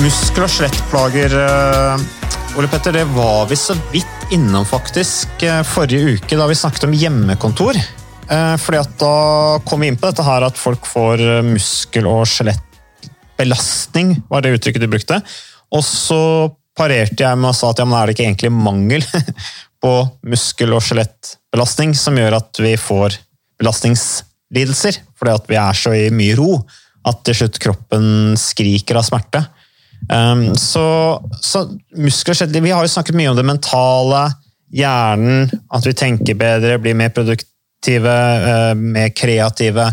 Muskel- og skjelettplager, eh, Ole Petter, det var vi så vidt innom faktisk eh, forrige uke da vi snakket om hjemmekontor. Eh, Fordi at da kom vi inn på dette her at folk får muskel- og skjelettbelastning, var det uttrykket du brukte. Og så parerte jeg med å sa at ja, men er det ikke egentlig mangel på muskel- og skjelettbelastning som gjør at vi får belastningslidelser? Fordi at vi er så i mye ro at til slutt kroppen skriker av smerte. Um, så, så muskler skjedde, Vi har jo snakket mye om det mentale, hjernen, at vi tenker bedre, blir mer produktive, uh, mer kreative.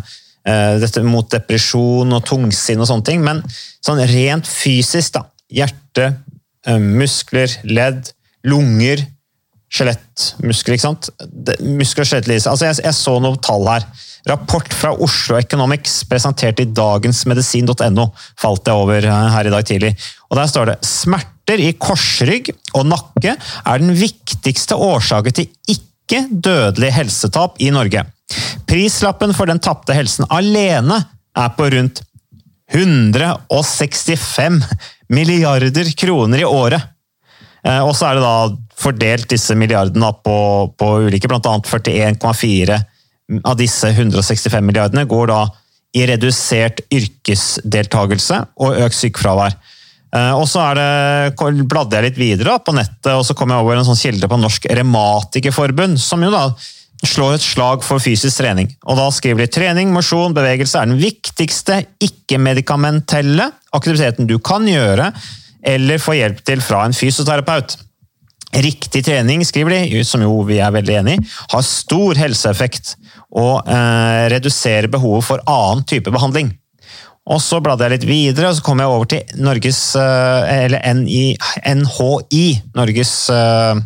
uh, dette mot depresjon og tungsinn og sånne ting. Men sånn rent fysisk, da. Hjerte, uh, muskler, ledd, lunger, skjelettmuskler, ikke sant? Det, muskel- og skjelettlidelse. Altså, jeg, jeg så noen tall her. Rapport fra Oslo Economics presentert i dagensmedisin.no falt jeg over eh, her i dag tidlig. Og Der står det smerter i korsrygg og nakke er den viktigste årsaken til ikke-dødelig helsetap i Norge. Prislappen for den tapte helsen alene er på rundt 165 milliarder kroner i året. Eh, Og så er det da fordelt disse milliardene på, på ulike, bl.a. 41,4 av disse 165 milliardene går da i redusert yrkesdeltagelse og økt sykefravær. Eh, Og så bladde jeg litt videre på nettet, og så kom jeg over en sånn kilde på Norsk Revmatikerforbund, som jo da slår et slag for fysisk trening. Og da skriver de trening, mosjon, bevegelse er den viktigste ikke-medikamentelle aktiviteten du kan gjøre eller få hjelp til fra en fysioterapeut. Riktig trening, skriver de, som jo vi er veldig enig i, har stor helseeffekt og eh, reduserer behovet for annen type behandling. Og Så bladde jeg litt videre, og så kom jeg over til Norges, eh, eller NI, NHI, Norges eh,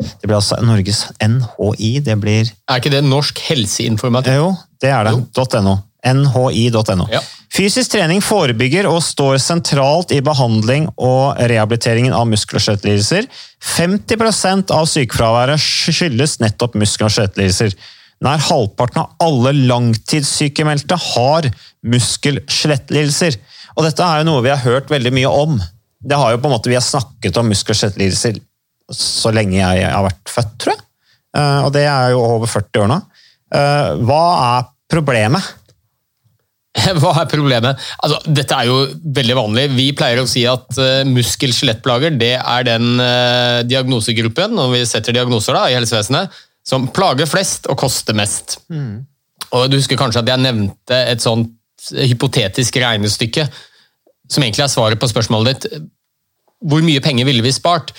Det blir altså Norges NHI, det blir Er ikke det Norsk helseinformatikk? Jo, det er det. .no. NHI.no. Ja. Fysisk trening forebygger og står sentralt i behandling og rehabiliteringen av muskel- og skjøtelidelser. 50% av sykefraværet skyldes nettopp muskel- og skjøtelidelser. Nær halvparten av alle langtidssykemeldte har muskel-skjelettlidelser. Og dette er jo noe vi har hørt veldig mye om. Det har jo på en måte Vi har snakket om muskel- og skjelettlidelser så lenge jeg har vært født, tror jeg. Eh, Og det er jo over 40 år nå. Eh, Hva er problemet? Hva er problemet? Altså, dette er jo veldig vanlig. Vi pleier å si at uh, muskel-skjelettplager det er den uh, diagnosegruppen når vi setter diagnoser da, i helsevesenet, som plager flest og koster mest. Og Du husker kanskje at jeg nevnte et sånt hypotetisk regnestykke som egentlig er svaret på spørsmålet ditt. Hvor mye penger ville vi spart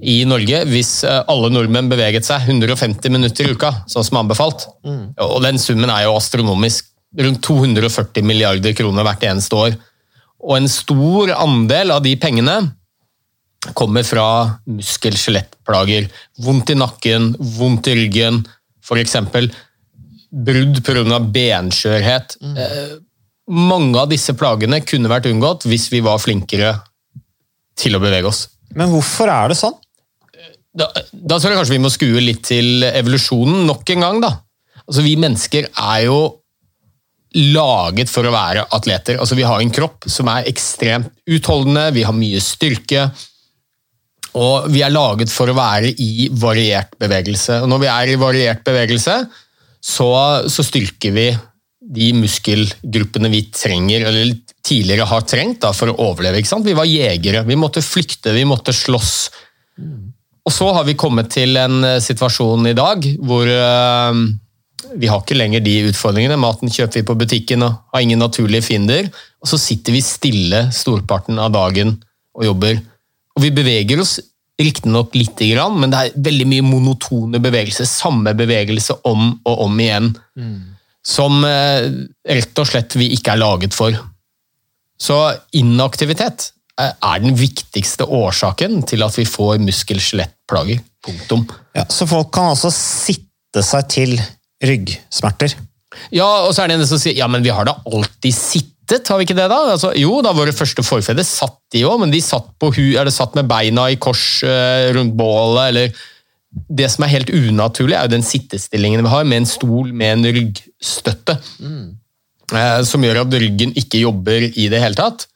i Norge hvis eh, alle nordmenn beveget seg 150 minutter i uka, sånn som anbefalt? Og Den summen er jo astronomisk. Rundt 240 milliarder kroner hvert eneste år. Og en stor andel av de pengene kommer fra muskel-skjelettplager. Vondt i nakken, vondt i ryggen, f.eks. Brudd pga. benskjørhet. Mm. mange av disse plagene kunne vært unngått hvis vi var flinkere til å bevege oss. Men hvorfor er det sånn? Da, da tror jeg kanskje vi må skue litt til evolusjonen nok en gang. da. Altså, Vi mennesker er jo laget for å være atleter. Altså, vi har en kropp som er ekstremt utholdende, vi har mye styrke. Og vi er laget for å være i variert bevegelse. Og når vi er i variert bevegelse, så, så styrker vi de muskelgruppene vi trenger, eller tidligere har trengt da, for å overleve. Vi var jegere, vi måtte flykte, vi måtte slåss. Og så har vi kommet til en eh, situasjon i dag hvor eh, vi har ikke lenger de utfordringene. Maten kjøper vi på butikken og har ingen naturlige fiender. Og så sitter vi stille storparten av dagen og jobber. Og vi beveger oss riktignok lite grann, men det er veldig mye monotone bevegelser. Samme bevegelse om og om igjen. Som eh, rett og slett vi ikke er laget for. Så inaktivitet eh, er den viktigste årsaken til at vi får muskel-skjelettplager. Punktum. Ja, så folk kan altså sitte seg til ryggsmerter. Ja, og så er det en som sier ja, men vi har da alltid sittet, har vi ikke det da? Altså, jo, da våre første forfedre satt de òg, men de satt, på hu, eller satt med beina i kors eh, rundt bålet, eller Det som er helt unaturlig, er jo den sittestillingen vi har, med en stol med en ryggstøtte. Eh, som gjør at ryggen ikke jobber i det hele tatt.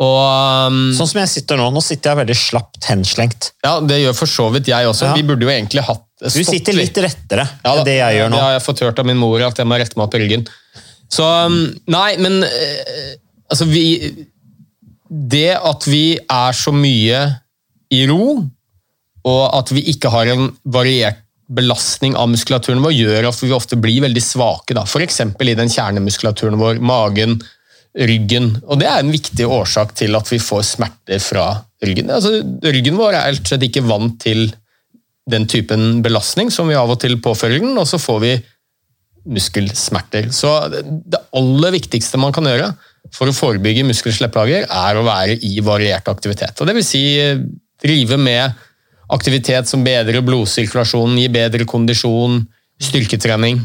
Og um, Sånn som jeg sitter nå. Nå sitter jeg veldig slapt henslengt. ja, Det gjør for så vidt jeg også. Ja. Vi burde jo egentlig hatt Du sitter litt rettere Ja, enn det jeg gjør nå. Det har jeg fått hørt av min mor, at jeg må rette meg opp i ryggen. Så um, Nei, men eh, altså vi Det at vi er så mye i ro, og at vi ikke har en variert belastning av muskulaturen vår, gjør at vi ofte blir veldig svake. Da. F.eks. i den kjernemuskulaturen vår, magen, ryggen. Og Det er en viktig årsak til at vi får smerter fra ryggen. Altså, ryggen vår er helt slett ikke vant til den typen belastning som vi av og til påfører den, og så får vi muskelsmerter. Så det aller viktigste man kan gjøre for å forebygge muskel-skjelettplager, er å være i variert aktivitet. Og det vil si eh, drive med aktivitet som bedrer blodsirkulasjonen, gir bedre kondisjon, styrketrening.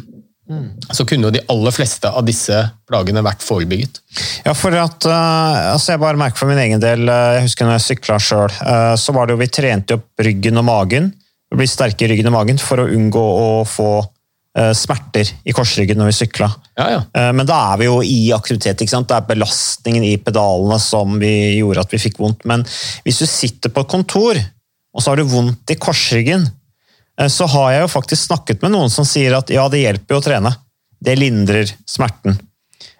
Så kunne jo de aller fleste av disse plagene vært forebygget. Ja, for at, eh, altså Jeg bare merker for min egen del, eh, jeg husker når jeg sykla sjøl, så var det jo vi trente opp ryggen og magen, bli sterke i ryggen og magen, for å unngå å få eh, smerter i korsryggen når vi sykla. Ja, ja. Eh, Men da er vi jo i aktivitet. ikke sant? Det er belastningen i pedalene som vi gjorde at vi fikk vondt. Men hvis du sitter på et kontor, og så har du vondt i korsryggen, eh, så har jeg jo faktisk snakket med noen som sier at ja, det hjelper jo å trene. Det lindrer smerten.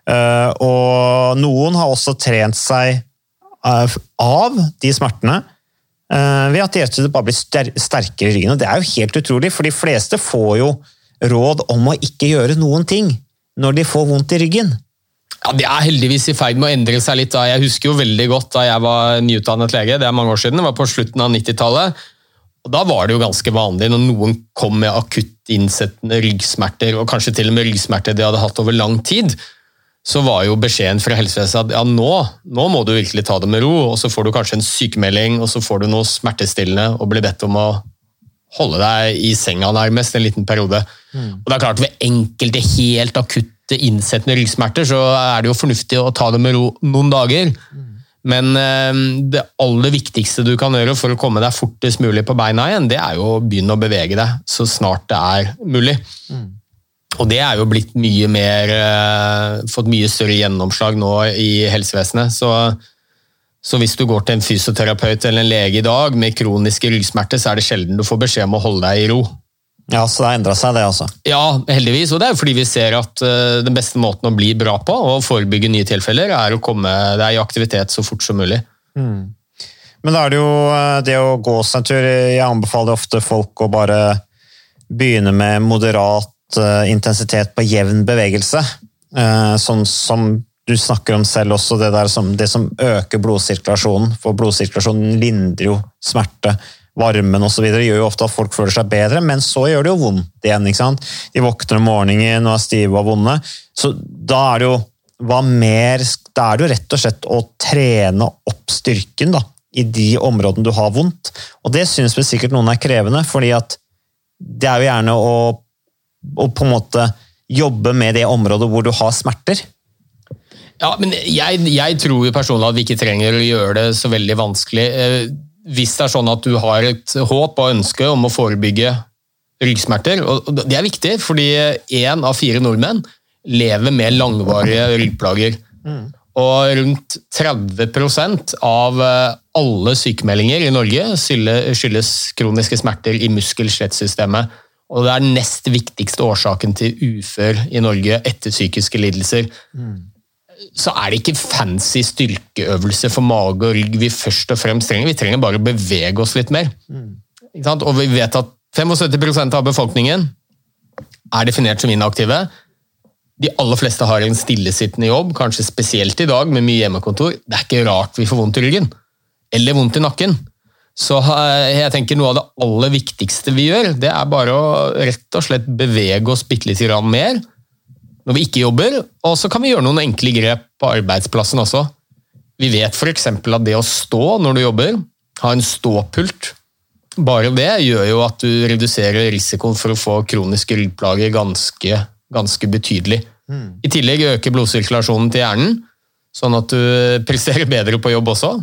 Og noen har også trent seg av de smertene ved at slett bare blir sterkere i ryggen. Og det er jo helt utrolig, for de fleste får jo råd om å ikke gjøre noen ting når de får vondt i ryggen. Ja, Det er heldigvis i ferd med å endre seg litt. da. Jeg husker jo veldig godt da jeg var nyutdannet lege, det er mange år siden, det var på slutten av 90-tallet. Og Da var det jo ganske vanlig når noen kom med akutt innsettende ryggsmerter, og kanskje til og med ryggsmerter de hadde hatt over lang tid, så var jo beskjeden fra helsevesenet at ja, nå, nå må du virkelig ta det med ro, og så får du kanskje en sykemelding, og så får du noe smertestillende og blir bedt om å holde deg i senga nærmest en liten periode. Og det er klart Ved enkelte helt akutte innsettende ryggsmerter så er det jo fornuftig å ta det med ro noen dager. Men eh, det aller viktigste du kan gjøre for å komme deg fortest mulig på beina igjen, det er jo å begynne å bevege deg så snart det er mulig. Og det er jo blitt mye mer eh, Fått mye større gjennomslag nå i helsevesenet. Så, så hvis du går til en fysioterapeut eller en lege i dag med kroniske ryggsmerter, så er det sjelden du får beskjed om å holde deg i ro. Ja, så det har endra seg, det altså. Ja, heldigvis. Og det er jo fordi vi ser at eh, den beste måten å bli bra på og forebygge nye tilfeller, er å komme deg i aktivitet så fort som mulig. Men da er det jo eh, det å gå seg en tur. Jeg anbefaler ofte folk å bare begynne med moderat intensitet på jevn bevegelse. Eh, Sånn som du snakker om selv også, det, som, det som øker blodsirkulasjonen. For blodsirkulasjonen lindrer jo smerte. Varmen videre gjør jo ofte at folk føler seg bedre, men så gjør det jo vondt igjen. ikke sant? De våkner om morgenen og er stive og vonde. Så da er det jo hva mer, da er det jo rett og slett å trene opp styrken da, i de områdene du har vondt. Og det synes vel sikkert noen er krevende, fordi at det er jo gjerne å, å på en måte jobbe med det området hvor du har smerter. Ja, men jeg, jeg tror personlig at vi ikke trenger å gjøre det så veldig vanskelig. Eh, Hvis det er sånn at du har et håp og ønske om å forebygge ryggsmerter, og det er viktig, fordi én av fire nordmenn lever med langvarige ryggplager. Og rundt 30 av eh, alle sykemeldinger i Norge skyldes kroniske smerter i muskel-skjelettsystemet. Og det er den nest viktigste årsaken til ufør i Norge etter psykiske lidelser. Så er det ikke fancy styrkeøvelse for mage og rygg vi først og fremst trenger. Vi trenger bare å bevege oss litt mer. Sant? Og vi vet at 75% av befolkningen er definert som inaktive. De aller fleste har en stillesittende jobb, kanskje spesielt i dag med mye hjemmekontor. Det er ikke rart vi får vondt i ryggen. Eller vondt i nakken. Så eh, jeg tenker noe av det aller viktigste vi gjør, det er bare å rett og slett bevege oss bitte litt grann mer når vi ikke jobber, og så kan vi gjøre noen enkle grep på arbeidsplassen også. Vi vet f.eks. at det å stå når du jobber, ha en ståpult, bare det gjør jo at du reduserer risikoen for å få kroniske ryggplager ganske, ganske betydelig. I tillegg øker blodsirkulasjonen til hjernen, sånn at du presterer bedre på jobb også.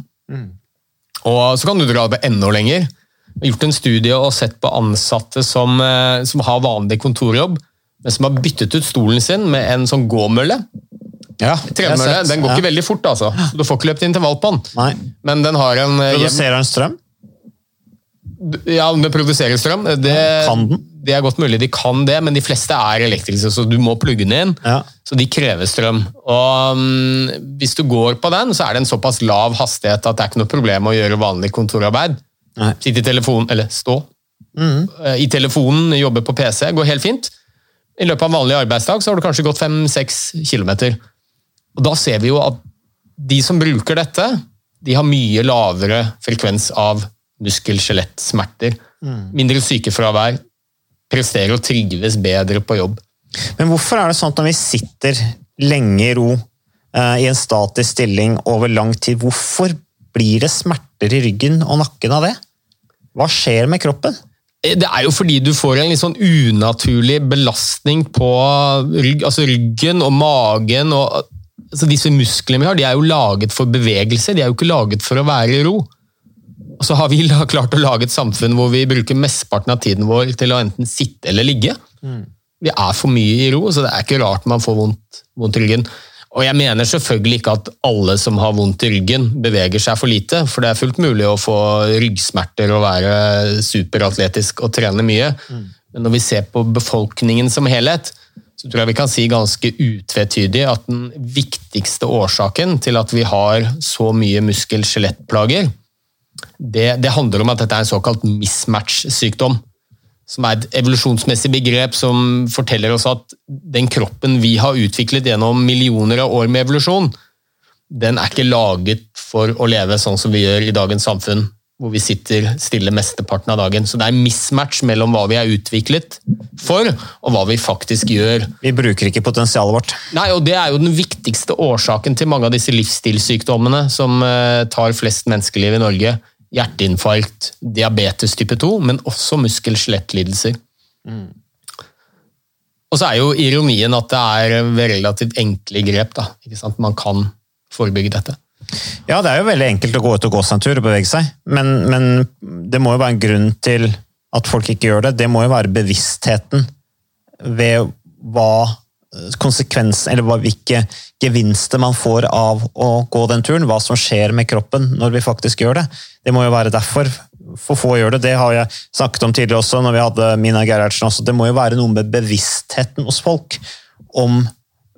Og så kan du dra det enda lenger. Jeg har gjort en studie og sett på ansatte som, eh, som har vanlig kontorjobb, men som har byttet ut stolen sin med en sånn gåmølle. Ja, Tremølle, den går ikke veldig fort, altså. Så du får ikke løpt intervall på den. Nei. Men den har en eh, Produserer den strøm? Ja, om det produserer strøm. Det, Kan den? det er godt mulig de kan det, men de fleste er elektriske, så du må plugge den inn. Ja. Så de krever strøm. Og um, Hvis du går på den, så er det en såpass lav hastighet at det er ikke noe problem å gjøre vanlig kontorarbeid. Nei. Sitte i telefonen, eller stå. mm. I telefonen, jobbe på PC, går helt fint. I løpet av en vanlig arbeidsdag så har du kanskje gått 5-6 kilometer. Og Da ser vi jo at de som bruker dette, de har mye lavere frekvens av muskel-skjelettsmerter. Mindre sykefravær. Presterer og trives bedre på jobb. Men hvorfor er det sånn at når vi sitter lenge i ro eh, i en statisk stilling over lang tid, hvorfor blir det smerter i ryggen og nakken av det? Hva skjer med kroppen? Det er jo fordi du får en litt sånn unaturlig belastning på rygg, altså ryggen og magen. Og, altså disse musklene vi har, de er jo laget for bevegelse, de er jo ikke laget for å være i ro. Og så har vi la- klart å lage et samfunn hvor vi bruker mesteparten av tiden vår til å enten sitte eller ligge. Vi er for mye i ro, så det er ikke rart man får vondt, vondt i ryggen. Og jeg mener selvfølgelig ikke at alle som har vondt i ryggen, beveger seg for lite, for det er fullt mulig å få ryggsmerter og være superatletisk og trene mye. Men når vi ser på befolkningen som helhet, så tror jeg vi kan si ganske utvetydig at den viktigste årsaken til at vi har så mye muskel-skjelettplager, det, det handler om at dette er en såkalt mismatch-sykdom som er et evolusjonsmessig begrep som forteller oss at den kroppen vi har utviklet gjennom millioner av år med evolusjon, den er ikke laget for å leve sånn som vi gjør i dagens samfunn, hvor vi sitter stille mesteparten av dagen. Så det er mismatch mellom hva vi er utviklet for, og hva vi faktisk gjør. Vi bruker ikke potensialet vårt. Nei, og Det er jo den viktigste årsaken til mange av disse livsstilssykdommene som eh, tar flest menneskeliv i Norge. Hjerteinfarkt, diabetes type 2, men også muskel-skjelettlidelser. Og så er jo ironien at det er ved relativt enkle grep. da? Man kan forebygge dette. Ja, det er jo veldig enkelt å gå ut og gå seg en tur og bevege seg, men, men det må jo være en grunn til at folk ikke gjør det. Det må jo være bevisstheten ved hva konsekvensen, eller hva, hvilke gevinster man får av å gå den turen, hva som skjer med kroppen når vi faktisk gjør det. Det må jo være derfor. For få gjør det. Det har jeg snakket om tidligere også, når vi hadde Mina Gerhardsen også. Det må jo være noe med bevisstheten hos folk om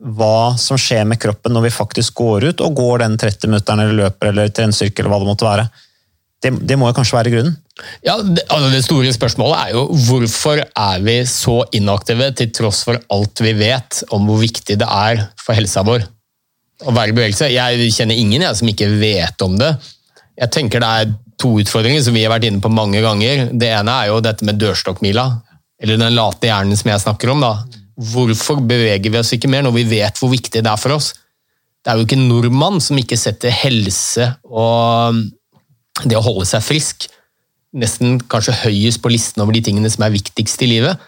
hva som skjer med kroppen når vi faktisk går ut og går den 30 minutteren eller løper eller treningsstyrke eller hva det måtte være. Det, det må jo kanskje være grunnen. Ja, det, altså det store spørsmålet er jo hvorfor er vi så inaktive til tross for alt vi vet om hvor viktig det er for helsa vår å være i bevegelse. Jeg kjenner ingen jeg, som ikke vet om det. Jeg tenker det er to utfordringer som vi har vært inne på mange ganger. Det ene er jo dette med dørstokkmila, eller den late hjernen som jeg snakker om. da. Hvorfor beveger vi oss ikke mer når vi vet hvor viktig det er for oss? Det er jo ikke en nordmann som ikke setter helse og det å holde seg frisk nesten kanskje høyest på listen over de tingene som er viktigst i livet.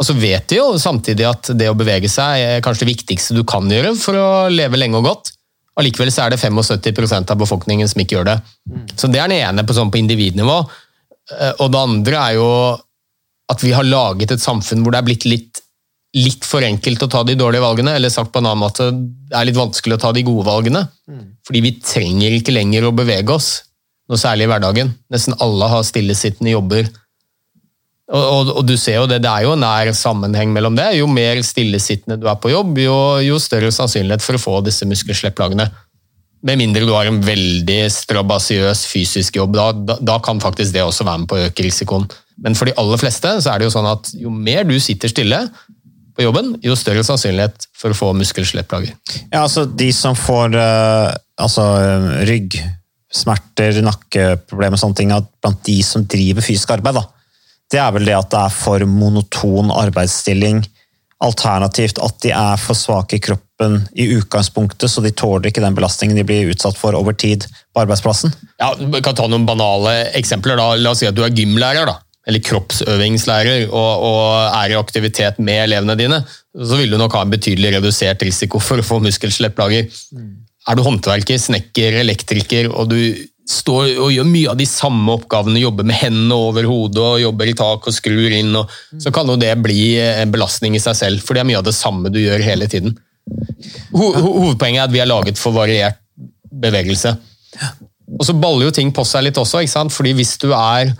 Og så vet vi jo samtidig at det å bevege seg er kanskje det viktigste du kan gjøre for å leve lenge og godt. Allikevel så er det 75% av befolkningen som ikke gjør det. Så det er den ene på, sånn på individnivå. Eh, Og det andre er jo at vi har laget et samfunn hvor det er blitt litt, litt for enkelt å ta de dårlige valgene, eller sagt på en annen måte, det er litt vanskelig å ta de gode valgene. Fordi vi trenger ikke lenger å bevege oss. noe særlig i hverdagen. Nesten alle har stillesittende jobber. Og, og, og, du ser jo det, det er jo nær sammenheng mellom det. Jo mer stillesittende du er på jobb, jo, jo større sannsynlighet for å få disse muskelslepplagene. Med mindre du har en veldig strabasiøs fysisk jobb. Da, da, da, kan faktisk det også være med på å øke risikoen. Men for de aller fleste så er det jo sånn at jo mer du sitter stille på jobben, jo større sannsynlighet for å få muskel-skjelettplager. Ja, altså de som får uh, altså, ryggsmerter, nakkeproblemer og sånne ting, at blant de som driver fysisk arbeid, da, det er vel det at det er for monoton arbeidsstilling. Alternativt at de er for svake i kroppen i utgangspunktet, så de tåler ikke den belastningen de blir utsatt for over tid på arbeidsplassen. Ja, Vi kan ta noen banale eksempler. da. La oss si at du er gymlærer. da eller kroppsøvingslærer og, og, er i aktivitet med elevene dine, så vil du nok ha en betydelig redusert risiko for å få muskelslepplager. Mm. Er du håndverker, snekker, elektriker og du står og gjør mye av de samme oppgavene, jobber med hendene over hodet og jobber i tak og skrur inn, og, så kan jo det bli en belastning i seg selv, for det er mye av det samme du gjør hele tiden. Ho hovedpoenget er at vi er laget for variert bevegelse. Og så baller jo ting på seg litt også, ikke sant? fordi hvis du er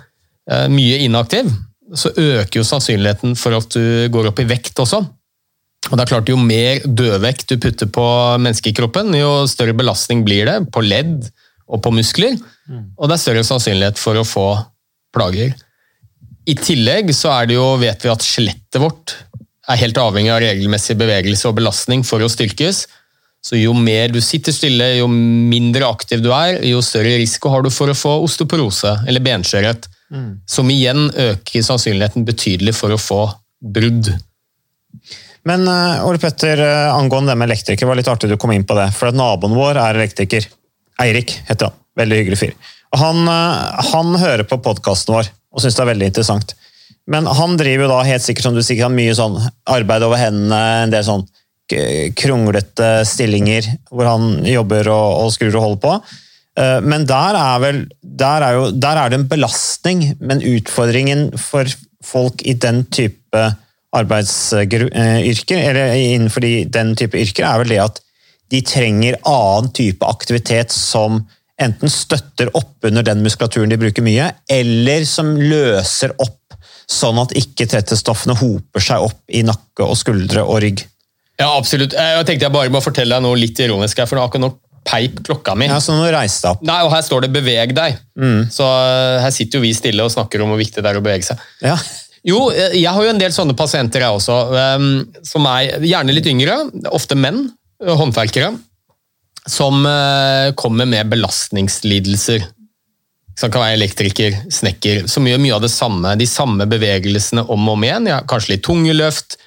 mye inaktiv, så øker jo sannsynligheten for at du går opp i vekt også. Og det er klart Jo mer dødvekt du putter på menneskekroppen, jo større belastning blir det på ledd, og på muskler. Og det er større sannsynlighet for å få plager. I tillegg så er det jo, vet vi at skjelettet vårt er helt avhengig av regelmessig bevegelse og belastning for å styrkes. Så jo mer du sitter stille, jo mindre aktiv du er, jo større risiko har du for å få osteoporose eller benskjørhet. Mm. Som igjen øker sannsynligheten betydelig for å få brudd. Men uh, Ole Petter, uh, angående det med elektriker, var litt artig du kom inn på det. For at naboen vår er elektriker. Eirik heter han. Veldig hyggelig fyr. Han, eh, han, hører på podkasten vår og syns det er veldig interessant. Men han driver jo da helt sikkert som du sier, mye sånn arbeid over hendene, en del sånn kronglete stillinger hvor han jobber og, og skrur og holder på. Eh, men der er, vel, der, er jo, der er det en belastning, men utfordringen for folk i den type arbeidsyrker, eller innenfor den type yrker, er vel det at de trenger annen type aktivitet som enten støtter opp under den muskulaturen de bruker mye, eller som løser opp sånn at ikke trettestoffene hoper seg opp i nakke og skuldre og rygg. Ja, absolutt. Jeg tenkte jeg bare må fortelle deg noe litt ironisk her, for akkurat nå peip klokka mi. Ja, Så nå reis deg opp. Nei, og her står det 'beveg deg'. Mm. Så eh, her sitter jo vi stille og snakker om hvor viktig det er å bevege seg. Ja. Jo, eh, jeg har jo en del sånne pasienter, jeg også. Um, som er gjerne litt yngre, ofte menn, håndverkere som eh, kommer med belastningslidelser. Som kan være elektriker, snekker, som gjør mye av det samme. De samme bevegelsene om og om igjen. Ja, kanskje litt tungeløft,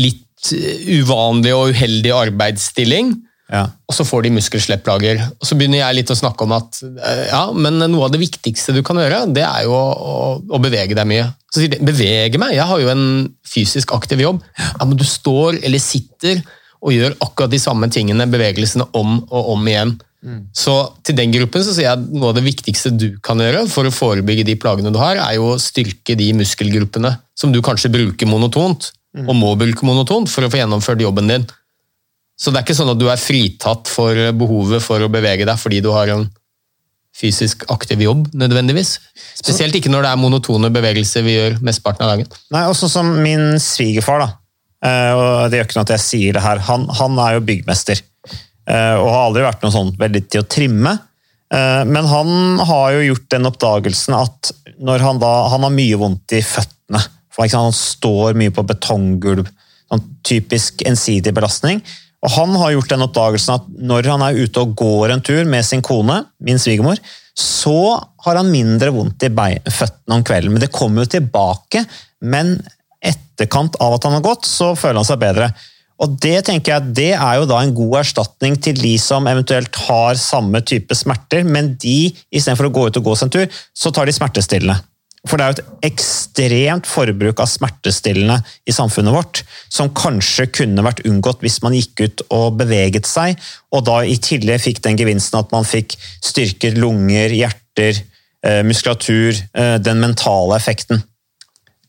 litt eh, uvanlig og uheldig arbeidsstilling. Ja. Og så får de muskelslepplager. Og så begynner jeg litt å snakke om at eh, ja, men noe av det viktigste du kan gjøre, det er jo å, å bevege deg mye. Så sier de bevege meg? Jeg har jo en fysisk aktiv jobb. Ja, men du står eller sitter og gjør akkurat de samme tingene, bevegelsene, om og om igjen. Mm. Så til den gruppen så sier jeg at noe av det viktigste du kan gjøre for å forebygge de plagene du har, er jo å styrke de muskelgruppene som du kanskje bruker monotont, mm. og må bruke monotont for å få gjennomført jobben din. Så det er ikke sånn at du er fritatt for behovet for å bevege deg fordi du har en fysisk aktiv jobb, nødvendigvis. Spesielt ikke når det er monotone bevegelser vi gjør mesteparten av dagen. Nei, også som min svigerfar, da Eh, og Det gjør ikke noe at jeg sier det her. Han, han er jo byggmester eh, og har aldri vært noe sånn veldig til å trimme. Eh, men han har jo gjort den oppdagelsen at når han da Han har mye vondt i føttene. For Han står mye på betonggulv. Sånn typisk ensidig belastning. Og han har gjort den oppdagelsen at når han er ute og går en tur med sin kone, min svigermor, så har han mindre vondt i føttene om kvelden. Men det kommer jo tilbake. Men etterkant av at han har gått, så føler han seg bedre. Og Det tenker jeg, det er jo da en god erstatning til de som eventuelt har samme type smerter, men de istedenfor å gå ut og gå seg en tur, så tar de smertestillende. For det er jo et ekstremt forbruk av smertestillende i samfunnet vårt, som kanskje kunne vært unngått hvis man gikk ut og beveget seg, og da i tillegg fikk den gevinsten at man fikk styrket lunger, hjerter, eh, muskulatur, eh, den mentale effekten.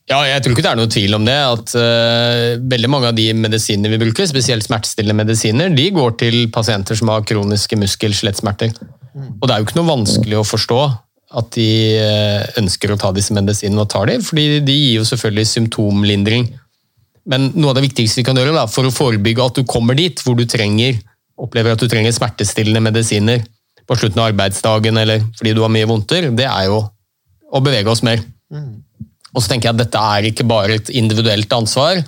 Ja, jeg tror ikke det er noe tvil om det. at uh, Veldig mange av de medisinene vi bruker, spesielt smertestillende medisiner, de går til pasienter som har kroniske muskel-skjelettsmerter. Og det er jo ikke noe vanskelig å forstå at de eh, ønsker å ta disse medisinene og tar dem, fordi de gir jo selvfølgelig symptomlindring. Men noe av det viktigste vi kan gjøre da, for å forebygge at du kommer dit hvor du trenger, opplever at du trenger smertestillende medisiner på slutten av arbeidsdagen eller fordi du har mye vondter, det er jo å bevege oss mer. Og så tenker jeg at dette er ikke bare et individuelt ansvar.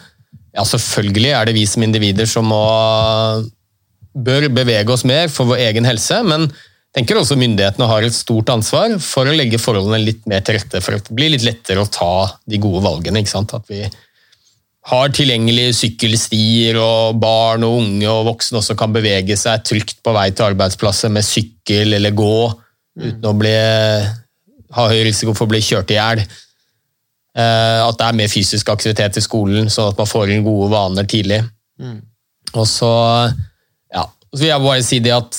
Ja, selvfølgelig er det vi som individer som må, bør bevege oss mer for vår egen helse, men tenker også myndighetene har et stort ansvar for å legge forholdene litt mer til rette for at det blir litt lettere å ta de gode valgene. ikke sant? At vi har tilgjengelige sykkelstier, og barn og unge og voksne også kan bevege seg trygt på vei til arbeidsplasser med sykkel eller gå, uten å bli, ha høy risiko for å bli kjørt i hjel. Eh, At det er mer fysisk aktivitet i skolen, sånn at man får inn gode vaner tidlig. Og så, ja, så vil jeg bare si det at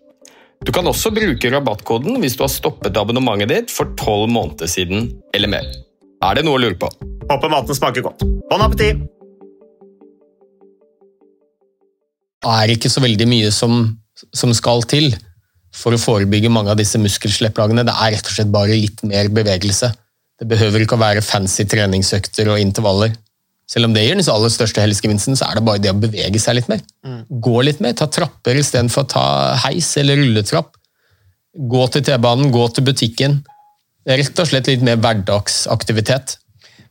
Du kan også bruke rabattkoden hvis du har stoppet abonnementet ditt for tolv måneder siden eller mer. Er det noe å lure på? Håper maten smaker godt. Bon appétit! er ikke så veldig mye som, som skal til for å forebygge mange av disse muskel-skjelettplagene. Det er rett og slett bare litt mer bevegelse. Det behøver ikke å være fancy treningsøkter og intervaller. Selv om det gir den aller største helsegevinsten, så er det bare det å bevege seg litt mer. Gå litt mer, ta trapper istedenfor å ta heis eller rulletrapp. Gå til T-banen, gå til butikken. Rett og slett litt mer hverdagsaktivitet.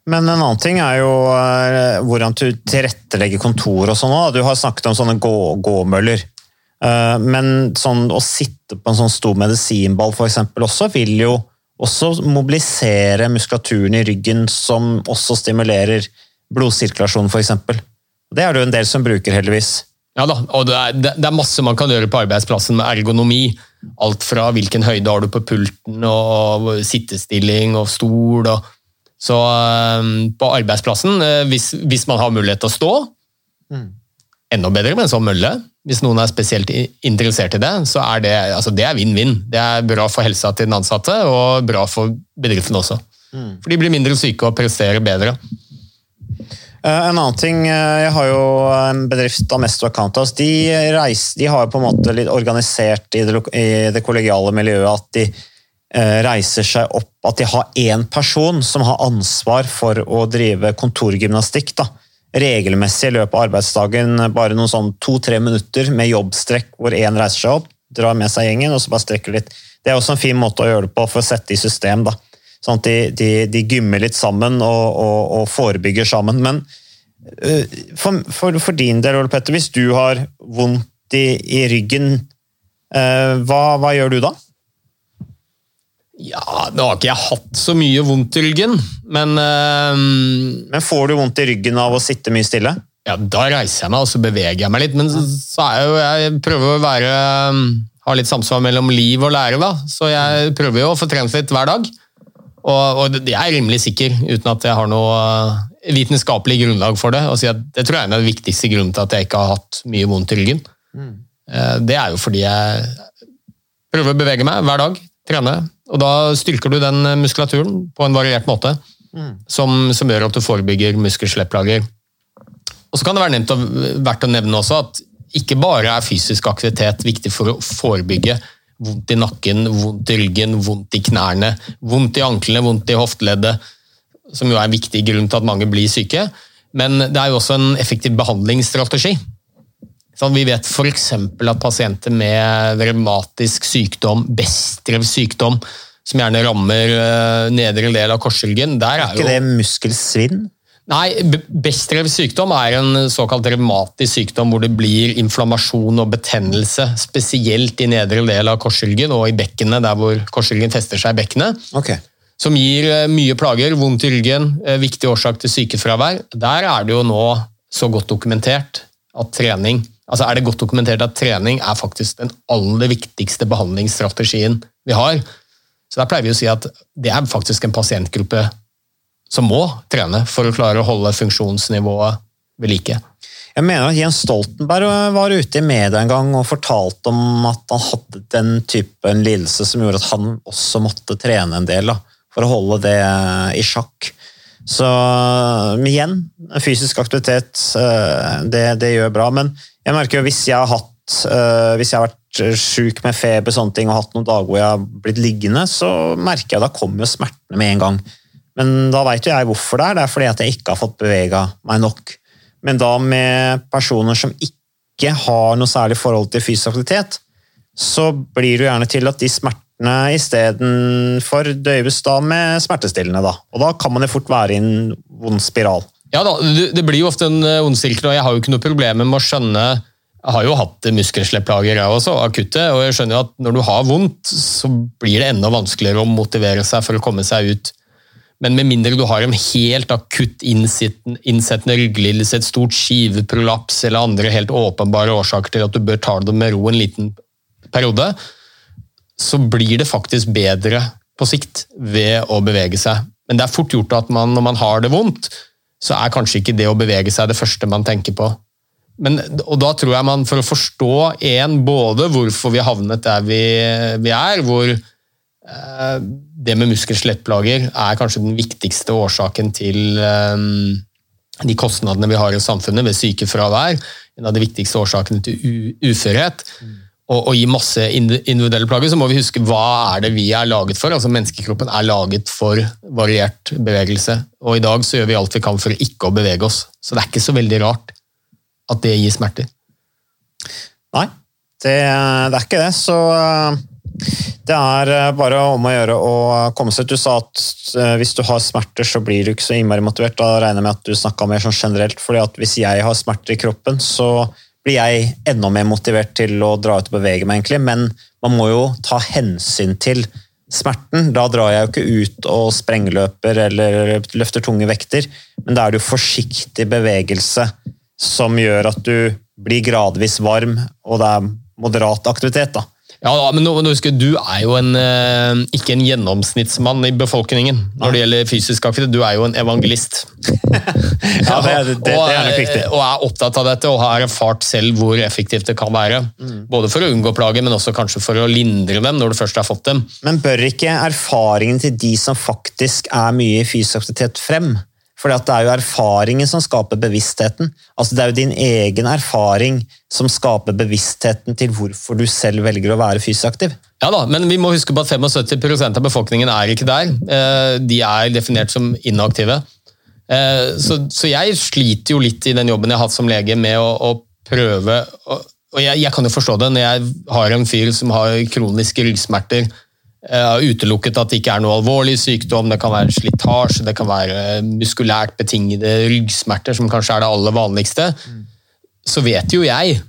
Men en annen ting er jo eh, hvordan du tilrettelegger kontor og sånn òg. Du har snakket om sånne gå gåmøller. Eh, men sånn, å sitte på en sånn stor medisinball for eksempel også, vil jo også mobilisere muskulaturen i ryggen, som også stimulerer blodsirkulasjonen, f.eks. Det er det jo en del som bruker, heldigvis. Ja da, og det er, det er masse man kan gjøre på arbeidsplassen med ergonomi. Alt fra hvilken høyde har du på pulten, og sittestilling og stol. Og, så eh, på arbeidsplassen, eh, hvis, hvis man har mulighet til å stå, enda bedre med en sånn mølle. Hvis noen er spesielt interessert i det, så er det altså vinn-vinn. Det er bra for helsa til den ansatte, og bra for bedriften også. For de blir mindre syke og presterer bedre. Eh, En annen ting, eh, jeg har jo en bedrift av Mesto Accountas, de, reiser, de har jo på en måte litt organisert i det, i det kollegiale miljøet at de eh, reiser seg opp, at de har én person som har ansvar for å drive kontorgymnastikk. da. Regelmessig i løpet av arbeidsdagen, bare noen sånn to-tre minutter med jobbstrekk hvor én reiser seg opp, drar med seg gjengen og så bare strekker litt. Det er også en fin måte å gjøre det på for å sette i system. da. Sånn at de, de, de gymmer litt sammen og, og, og forebygger sammen. Men øh, for, for, for din del, Ole Petter, hvis du har vondt i, i ryggen, øh, hva, hva gjør du da? Ja, Nå har ikke jeg hatt så mye vondt i ryggen, men eh, Men får du vondt i ryggen av å sitte mye stille? Ja, Da reiser jeg meg og så beveger jeg meg litt. Men så, så er jo, jeg prøver å være, ha litt samsvar mellom liv og lære. da. Så jeg prøver jo å få trent litt hver dag. Og, og jeg er rimelig sikker, uten at jeg har noe eh, vitenskapelig grunnlag for det. si Det tror jeg er en av de viktigste grunnene til at jeg ikke har hatt mye vondt i ryggen. Mm. Det er jo fordi jeg prøver å bevege meg hver dag, trene. Og da styrker du den muskulaturen på en variert måte, som, som gjør at du forebygger muskel-skjelettplager. Og så kan det være nevnt, verdt å nevne også at ikke bare er fysisk aktivitet viktig for å forebygge vondt i nakken, vondt i ryggen, vondt i knærne, vondt i anklene, vondt i hofteleddet, som jo er en viktig grunn til at mange blir syke. Men det er jo også en effektiv behandlingsstrategi. Sånn, vi vet f.eks. at pasienter med revmatisk sykdom, Bestrev sykdom, som gjerne rammer eh, nedre del av korsryggen der er ikke jo... det muskelsvinn? Nei, Bestrevs sykdom er en såkalt revmatisk sykdom hvor det blir inflammasjon og betennelse, spesielt i nedre del av korsryggen og i bekkenet, der hvor korsryggen fester seg i bekkenet, Okay. som gir eh, mye plager, vondt i ryggen, eh, viktig årsak til sykefravær. Der er det jo nå så godt dokumentert at trening altså er det godt dokumentert at trening er faktisk den aller viktigste behandlingsstrategien vi har. Så der pleier vi å si at det er faktisk en pasientgruppe som må trene for å klare å holde funksjonsnivået ved like. Jeg mener at Jens Stoltenberg var ute i media en gang og fortalte om at han hadde den typen lidelse som gjorde at han også måtte trene en del da, for å holde det i sjakk. Så igjen, fysisk aktivitet, eh, det, det gjør bra. Men jeg merker jo hvis jeg har hatt eh, hvis jeg har vært syk med feber sånne ting, og hatt noen dager hvor jeg har blitt liggende, så merker jeg da kommer smertene med en gang. Men da veit jo jeg hvorfor det er. Det er fordi at jeg ikke har fått bevega meg nok. Men da med personer som ikke har noe særlig forhold til fysisk aktivitet, så blir det jo gjerne til at de smertene istedenfor døyves da med smertestillende. Da. Og da kan man jo fort være i en vond spiral. Ja da, det blir jo ofte en eh, ond sirkel, og jeg har jo ikke noe problem med å skjønne Jeg har jo hatt muskelslepplager, jeg også, akutte, og jeg skjønner jo at når du har vondt, så blir det enda vanskeligere å motivere seg for å komme seg ut. Men med mindre du har en helt akutt innsettende rygglidelse, et stort skiveprolaps eller andre helt åpenbare årsaker til at du bør ta det med ro en liten periode, så blir det faktisk bedre på sikt ved å bevege seg. Men det er fort gjort at man, når man har det vondt, så er kanskje ikke det å bevege seg det første man tenker på. Men, og da tror jeg man, for å forstå en, både hvorfor vi havnet der vi, vi er, hvor det med muskel-skjelettplager er kanskje den viktigste årsaken til eh, de kostnadene vi har i samfunnet ved sykefravær, en av de viktigste årsakene til uførhet, og, og gi masse individuelle plager, så må vi huske hva er det vi er laget for. Altså Menneskekroppen er laget for variert bevegelse, og i dag så gjør vi alt vi kan for ikke å bevege oss. Så det er ikke så veldig rart at det gir smerter. Nei, det, det er ikke det. Så eh, det er eh, bare om å gjøre å komme seg ut. Du sa at eh, hvis du har smerter, så blir du ikke så innmari motivert. Da regner jeg med at du snakka mer sånn generelt. fordi at hvis jeg har smerter i kroppen, så blir jeg enda mer motivert til å dra ut og bevege meg, egentlig. Men man må jo ta hensyn til smerten. Da drar jeg jo ikke ut og sprengløper eller løfter tunge vekter, men da er det jo forsiktig bevegelse som gjør at du blir gradvis varm, og det er moderat aktivitet. da. Ja, men nå, husker Du er jo en, eh, ikke en gjennomsnittsmann i befolkningen når det gjelder fysisk aktivitet. Du er jo en evangelist. Ja, det, det, det er nok riktig. og er opptatt av dette og har erfart selv hvor effektivt det kan være. Mm. Både for å unngå plager, men også kanskje for å lindre dem når du først har fått dem. Men bør ikke erfaringen til de som faktisk er mye i fysisk aktivitet frem? For det er jo erfaringen som skaper bevisstheten. Altså Det er jo din egen erfaring som skaper bevisstheten til hvorfor du selv velger å være fysisk aktiv. Ja da, Men vi må huske på at 75% av befolkningen er ikke der. Eh, De er definert som inaktive. Eh, Så, jeg sliter jo litt i den jobben jeg har hatt som lege med å, prøve og jeg kan jo forstå det når jeg har en fyr som har kroniske ryggsmerter. Har utelukket at det ikke er noe alvorlig sykdom, det kan være slitasje, det kan være muskulært betingede ryggsmerter, som kanskje er det aller vanligste. Så vet jo jeg,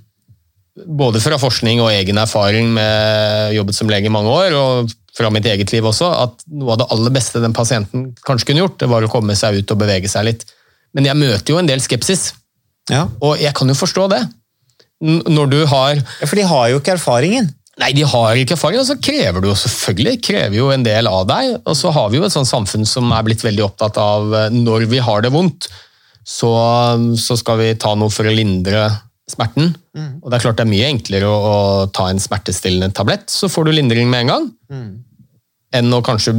både fra forskning og egen erfaring med jobbet som lege i mange år, og fra mitt eget liv også, at noe av det aller beste den pasienten kanskje kunne gjort, det var å komme seg ut og bevege seg litt. Men jeg møter jo en del skepsis, Ja. og jeg kan jo forstå det. N- Når du har Ja, For de har jo ikke erfaringen. Nei, de har ikke erfaring, og så krever du jo selvfølgelig krever jo en del av deg. Og så har vi jo et sånt samfunn som er blitt veldig opptatt av eh, når vi har det vondt, så, så skal vi ta noe for å lindre smerten. Og det er klart det er mye enklere å, å ta en smertestillende tablett, så får du lindring med en gang, enn å kanskje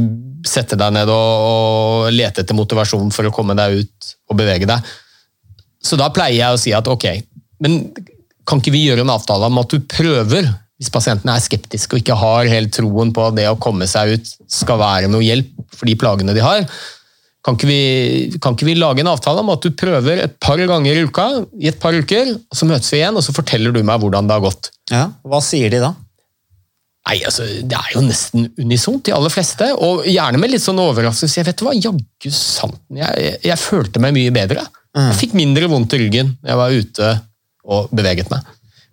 sette deg ned og, og lete etter motivasjon for å komme deg ut og bevege deg. Så da pleier jeg å si at ok, men kan ikke vi gjøre en avtale om at du prøver, hvis pasientene er skeptiske og ikke har helt troen på at det å komme seg ut skal være noe hjelp for de plagene de har, kan ikke, vi, kan ikke vi lage en avtale om at du prøver et par ganger i uka, i et par uker, og så møtes vi igjen, og så forteller du meg hvordan det har gått. Ja. Hva sier de da? Nei, altså, Det er jo nesten unisont, de aller fleste. Og gjerne med litt sånn overraskelse. Jeg vet du hva, jaggu santen, jeg, jeg, jeg følte meg mye bedre. Jeg fikk mindre vondt i ryggen jeg var ute og beveget meg.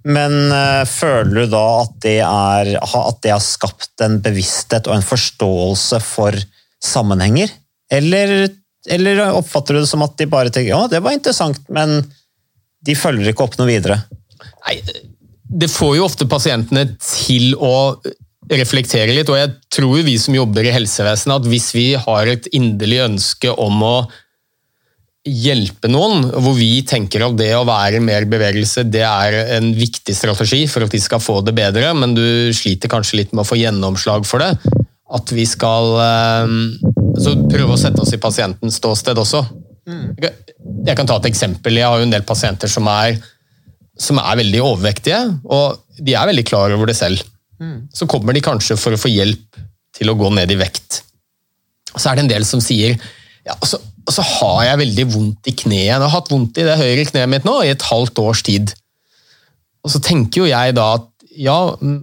Men eh, føler du da at det, er, at det har skapt en bevissthet og en forståelse for sammenhenger? Eller, eller oppfatter du det som at de bare tenker ja, det var interessant, men de følger ikke opp noe videre? Nei, det får jo ofte pasientene til å reflektere litt, og jeg tror vi som jobber i helsevesenet, at hvis vi har et inderlig ønske om å hjelpe noen, hvor vi tenker at det å være mer bevegelse det er en viktig strategi for at de skal få det bedre, men du sliter kanskje litt med å få gjennomslag for det, at vi skal eh, prøve å sette oss i pasientens ståsted også. Jeg kan ta et eksempel. Jeg har jo en del pasienter som er som er veldig overvektige, og de er veldig klar over det selv. Så kommer de kanskje for å få hjelp til å gå ned i vekt. Så er det en del som sier ja, og så, og så har jeg veldig vondt i kneet. Jeg har hatt vondt i det høyre kneet mitt nå i et halvt års tid. Og så tenker jo jeg da at ja, mm,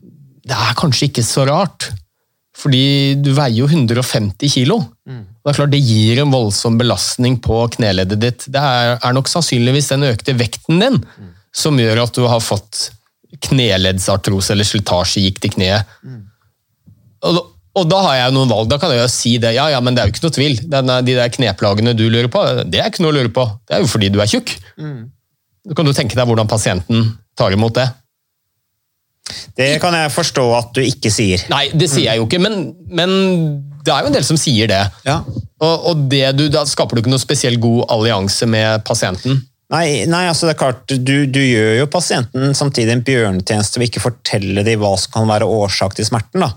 det er kanskje ikke så rart. Fordi du veier jo 150 kilo. Mm. det er klart det gir en voldsom belastning på kneleddet ditt. Det er, er nok sannsynligvis den økte vekten din som gjør at du har fått kneleddsartrose eller slitasjegikt i kneet. Og, da- og da har jeg noen valg. Da kan jeg jo si det. Ja, ja, men det er jo ikke noe tvil. Denne, de der kneplagene du lurer på, det er ikke noe å lure på. Det er jo fordi du er tjukk. Da kan du tenke deg hvordan pasienten tar imot det. Det kan jeg forstå at du ikke sier. Nei, det sier jeg jo ikke, men, men det er jo en del som sier det. Ja. Og, og det du, da skaper du ikke noe spesielt god allianse med pasienten. Nei, nei, altså det er klart, du, du gjør jo pasienten samtidig en bjørnetjeneste ved ikke fortelle dem hva som kan være årsak til smerten. da.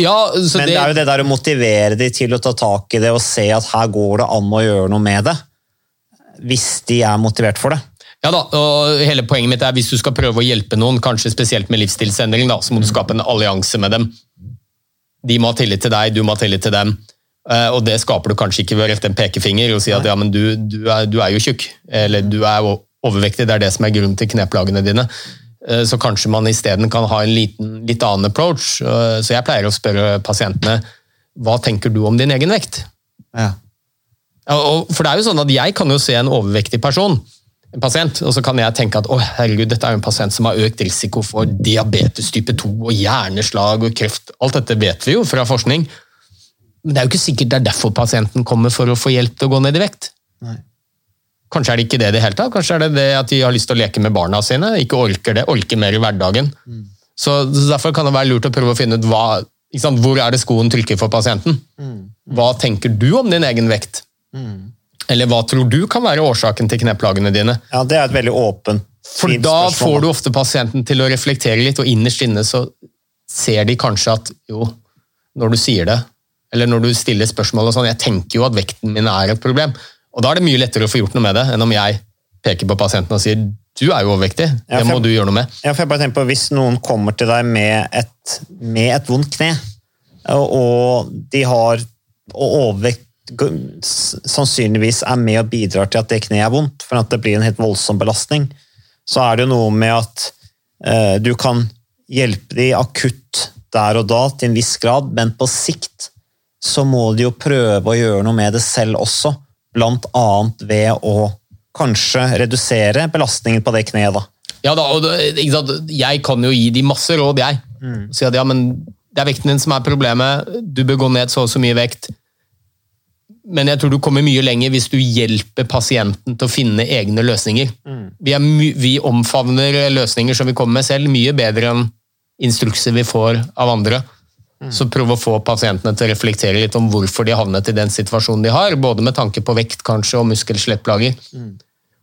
Ja, så Men det er jo det der å motivere dem til å ta tak i det og se at her går det an å gjøre noe med det. Hvis de er motivert for det. Ja da, og hele poenget mitt er hvis du skal prøve å hjelpe noen, kanskje spesielt med livsstilsendring, da, så må du skape en allianse med dem. De må ha tillit til deg, du må ha tillit til dem. Eh, Og det skaper du kanskje ikke ved å rette en pekefinger og si at ja, men du, du, er, du er jo tjukk, eller du er overvektig, det er det som er grunnen til kneplagene dine. Eh, Så kanskje man isteden kan ha en liten, litt annen approach. Eh, Så jeg pleier å spørre pasientene hva tenker du om din egen vekt? Ja. For det er jo sånn at jeg kan jo se en overvektig person, en pasient, og så kan jeg tenke at å herregud, dette er jo en pasient som har økt risiko for diabetes type 2 og hjerneslag og kreft. Alt dette vet vi jo fra forskning. Men det er jo ikke sikkert det er derfor pasienten kommer for å få hjelp til å gå ned i vekt. Nei. Kanskje er det ikke det i det hele tatt. Kanskje er det det at de har lyst til å leke med barna sine, ikke orker det, orker mer i hverdagen. Så Derfor kan det være lurt å prøve å finne ut hva, hvor er det skoen trykker for pasienten. Hva tenker du om din egen vekt? Eller hva tror du kan være årsaken til kneplagene dine? Ja, Det er et veldig åpent For da får du ofte pasienten til å reflektere litt, og innerst inne så ser de kanskje at jo, når du sier det, eller når du stiller spørsmål og sånn, jeg tenker jo at vekten min er et problem. Og da er det mye lettere å få gjort noe med det, enn om jeg peker på pasienten og sier du er jo overvektig, Ja, det for- må du gjøre noe med. Ja, for jeg bare tenker på Hvis noen kommer til deg med et, med et vondt kne, og, og de har og overvekt sannsynligvis er med og bidrar til at det kneet er vondt, for at det blir en helt voldsom belastning, så er det jo noe med at eh, du kan hjelpe de akutt der og da til en viss grad, men på sikt så må de jo prøve å gjøre noe med det selv også, annet ved å kanskje redusere belastningen på det kneet. da. Ja da, og det? Jeg kan jo gi de masse råd, jeg. Mm. Si at ja, men det er vekten din som er problemet, du bør gå ned så og så mye vekt. Men jeg tror du kommer mye lenger hvis du hjelper pasienten til å finne egne løsninger. Vi, er my vi omfavner løsninger som vi kommer med selv, mye bedre enn instrukser vi får av andre. Så prøv å få pasientene til å reflektere litt om hvorfor de har havnet i den situasjonen de har, både med tanke på vekt kanskje og muskel-skjelettplager.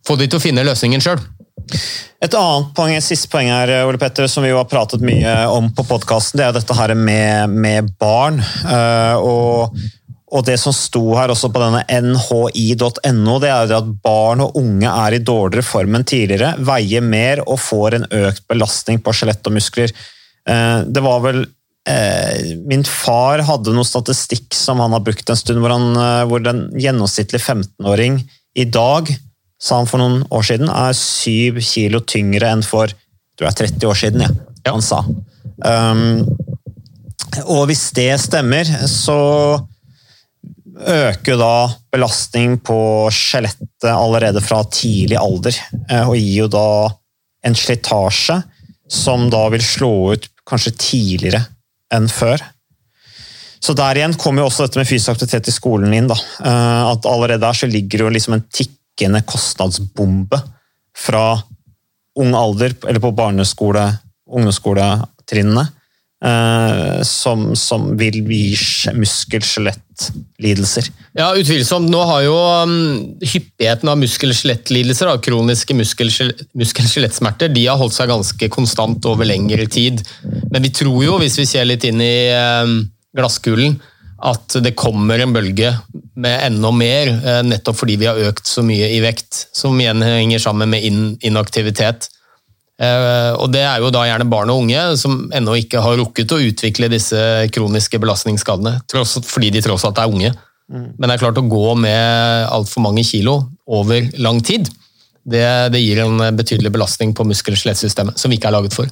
Få de til å finne løsningen sjøl. Et annet poeng, et siste poeng her, Ole Petter, som vi jo har pratet mye om på podkasten, det er dette her med, med barn. Eh, og, og det som sto her også på denne nhi.no, det er jo det at barn og unge er i dårligere form enn tidligere, veier mer og får en økt belastning på skjelett og muskler. Eh, det var vel Min far hadde noe statistikk som han har brukt en stund, hvor, han, eh, hvor den gjennomsnittlige 15-åring i dag sa han for noen år siden, er syv kilo tyngre enn for tror jeg, 30 år siden, ja, han sa. Um, og hvis det stemmer, så øker da belastning på skjelettet allerede fra tidlig alder, eh, og gir jo da en slitasje som da vil slå ut kanskje tidligere enn før. Så der igjen kommer jo også dette med fysisk aktivitet i skolen inn. da. Eh, At allerede der så ligger jo liksom en tikkende kostnadsbombe fra ung alder, eller på barneskole, ungdomsskoletrinnene, eh, som, som vil gi skje- muskel-skjelettlidelser. Ja, utvilsomt. Nå har jo um, hyppigheten av muskel-skjelettlidelser, kroniske muskel- muskel-skjelettsmerter, de har holdt seg ganske konstant over lengre tid. Men vi tror jo, hvis vi ser litt inn i um, glasskulen, at det kommer en bølge med enda mer, uh, nettopp fordi vi har økt så mye i vekt, som igjen henger sammen med in inaktivitet. Eh, Og det er jo da gjerne barn og unge som ennå ikke har rukket å utvikle disse kroniske belastningsskadene, fordi de tross alt er unge. Men det er klart å gå med altfor mange kilo over lang tid, det, det gir en betydelig belastning på muskel-skjelettsystemet, som vi ikke er laget for.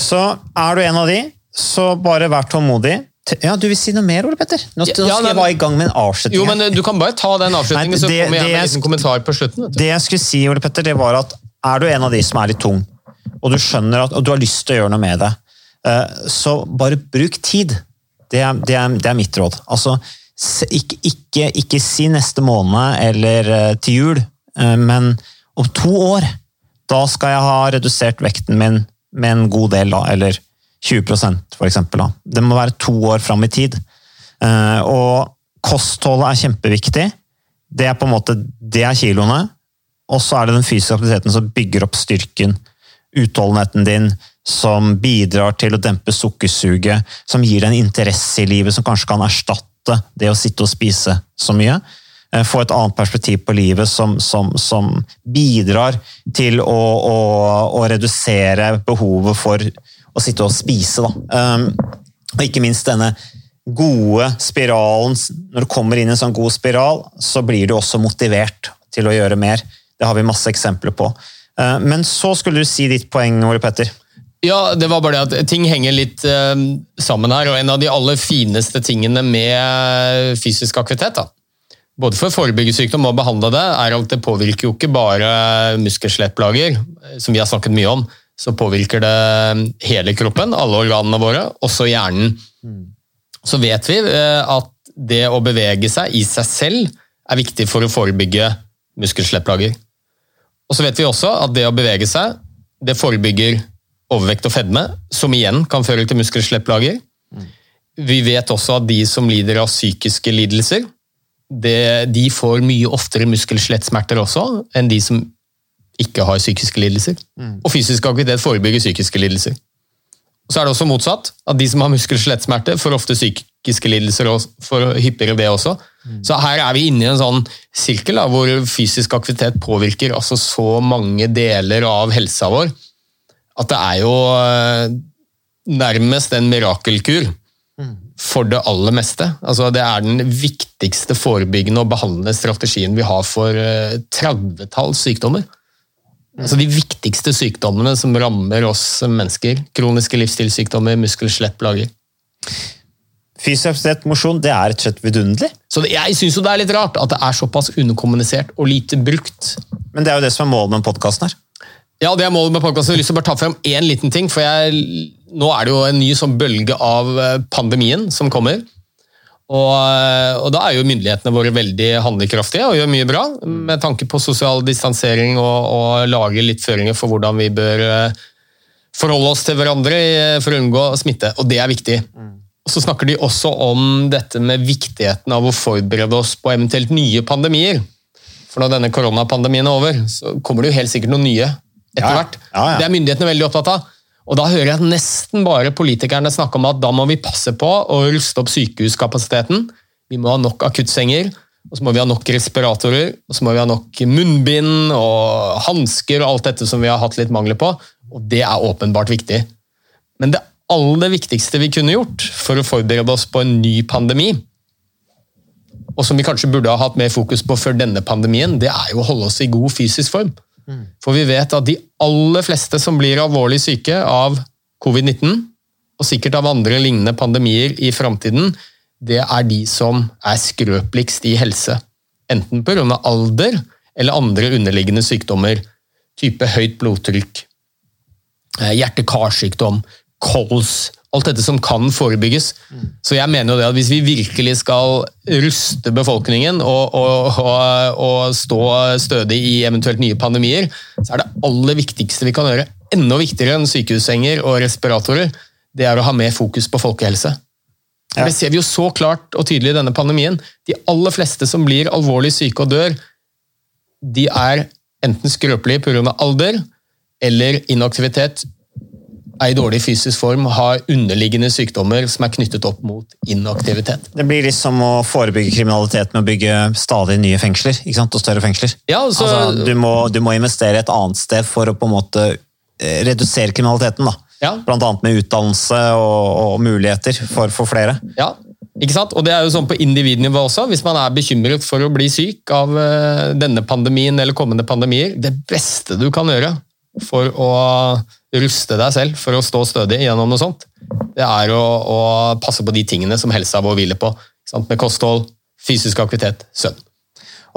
Så er du en av de, så bare vær tålmodig. Ja, Du vil si noe mer, Ole Petter? Nå, nå Ja, skal nei, jeg bare i gang med en avslutning. Jo, men eh, Du kan bare ta den avslutningen, Nei, så det- kommer jeg med en liten kommentar på slutten. Vet du. Det jeg skulle si, Ole Petter, det var at er du en av de som er litt tung, og du skjønner at du har lyst til å gjøre noe med det, eh, så bare bruk tid. Det er, det er, det er mitt råd. Altså, ikke, ikke, ikke si neste måned eller eh, til jul, eh, men om to år, da skal jeg ha redusert vekten min med en god del, da, eller 20 for eksempel. Det må være to år fram i tid. Og kostholdet er kjempeviktig. Det er på en måte, det er kiloene. Og så er det den fysiske aktiviteten som bygger opp styrken, utholdenheten din, som bidrar til å dempe sukkersuget, som gir deg en interesse i livet som kanskje kan erstatte det å sitte og spise så mye. Eh, Få et annet perspektiv på livet som, som, som bidrar til å, å, å redusere behovet for å sitte og spise. Um, og ikke minst denne gode spiralen. Når du kommer inn i en sånn god spiral, så blir du også motivert til å gjøre mer. Det har vi masse eksempler på. Eh, Men så skulle du si ditt poeng, Ole Petter. Ja, det var bare det at ting henger litt eh, sammen her, og en av de aller fineste tingene med fysisk aktivitet, da, både for å forebygge sykdom og behandle det, er at det påvirker jo ikke bare muskel-skjelettplager, som vi har snakket mye om, så påvirker det hele kroppen, alle organene våre, også hjernen. Så vet vi eh, at det å bevege seg i seg selv er viktig for å forebygge muskel-skjelettplager. Og så vet vi også at det å bevege seg, det forebygger overvekt og fedme, som igjen kan føre til muskel-skjelettplager. Vi vet også at de som lider av psykiske lidelser, det, de får mye oftere muskel-skjelettsmerter også enn de som ikke har psykiske lidelser. Og fysisk aktivitet forebygger psykiske lidelser. Og så er det også motsatt, at de som har muskel-skjelettsmerter, får ofte psykiske lidelser og får hyppigere det også. Så her er vi inne i en sånn sirkel da, hvor fysisk aktivitet påvirker altså så mange deler av helsa vår at det er jo eh, nærmest en mirakelkur for det aller meste. Altså, det er den viktigste forebyggende og behandlende strategien vi har for eh, 30-talls sykdommer. Altså De viktigste sykdommene som rammer oss mennesker. Kroniske livsstilssykdommer, muskel-skjelettplager. Fysisk aktivitet, mosjon, det er rett og slett vidunderlig. Så Jeg syns det er litt rart at det er såpass underkommunisert og lite brukt. Men det er jo det som er målet med podkasten her. Ja, det er målet med podkasten. Jeg har lyst til å bare ta frem én liten ting. for jeg, Nå er det jo en ny sånn bølge av eh, pandemien som kommer. Og, eh, og da er jo myndighetene våre veldig handlekraftige og gjør mye bra. Med tanke på sosial distansering og, og lage litt føringer for hvordan vi bør eh, forholde oss til hverandre for å unngå smitte. Og det er viktig. Og Så snakker de også om dette med viktigheten av å forberede oss på eventuelt nye pandemier. For når denne koronapandemien er over, så kommer det jo helt sikkert noen nye etter Ja, hvert. Ja, ja. Det er myndighetene veldig opptatt av. Og da hører jeg nesten bare politikerne snakke om at da må vi passe på å ruste opp sykehuskapasiteten. Vi må ha nok akuttsenger, og så må vi ha nok respiratorer, og så må vi ha nok munnbind og hansker og alt dette som vi har hatt litt mangler på. Og det er åpenbart viktig. Men det aller viktigste vi kunne gjort for å forberede oss på en ny pandemi, og som vi kanskje burde ha hatt mer fokus på før denne pandemien, det er jo å holde oss i god fysisk form. For vi vet at de aller fleste som blir alvorlig syke av covid-19, og sikkert av andre lignende pandemier i framtiden, det er de som er skrøpeligst i helse. Enten pga. alder eller andre underliggende sykdommer. Type høyt blodtrykk, eh, hjerte-karsykdom, kols Alt dette som kan forebygges. Så jeg mener jo det at hvis vi virkelig skal ruste befolkningen og, og, og, og stå stødig i eventuelt nye pandemier, så er det aller viktigste vi kan gjøre, enda viktigere enn sykehussenger og respiratorer, det er å ha mer fokus på folkehelse. Ja. Det ser vi jo så klart og tydelig i denne pandemien. De aller fleste som blir alvorlig syke og dør, de er enten skrøpelige pga. alder eller inaktivitet, er i dårlig fysisk form, har underliggende sykdommer som er knyttet opp mot inaktivitet. Det blir litt som å forebygge kriminalitet med å bygge stadig nye fengsler. ikke sant? Og større fengsler. Ja, altså, Altså, du, må, du må investere et annet sted for å på en måte eh, redusere kriminaliteten. da. Ja. Blant annet med utdannelse og, og muligheter for, for flere. Ja, ikke sant? Og det er jo sånn på individnivå også. Hvis man er bekymret for å bli syk av eh, denne pandemien eller kommende pandemier, det beste du kan gjøre for å ruste deg selv for å stå stødig gjennom noe sånt, det er å, å passe på de tingene som helsa vår hviler på. Sant? Med kosthold, fysisk aktivitet, søvn.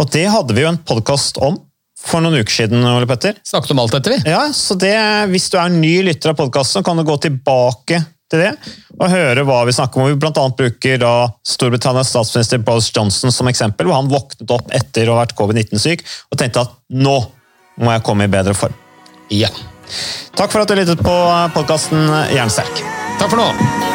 Og det hadde vi jo en podkast om for noen uker siden. Ole Petter. Snakket om alt dette, vi. Ja, så det, Hvis du er ny lytter av podkasten, kan du gå tilbake til det og høre hva vi snakker om. Vi blant annet bruker da Storbritannias statsminister Boris Johnson som eksempel, hvor han våknet opp etter å ha vært covid-19-syk og tenkte at nå må jeg komme i bedre form. Ja. Takk for at du lyttet på podkasten Jernsterk. Takk for nå.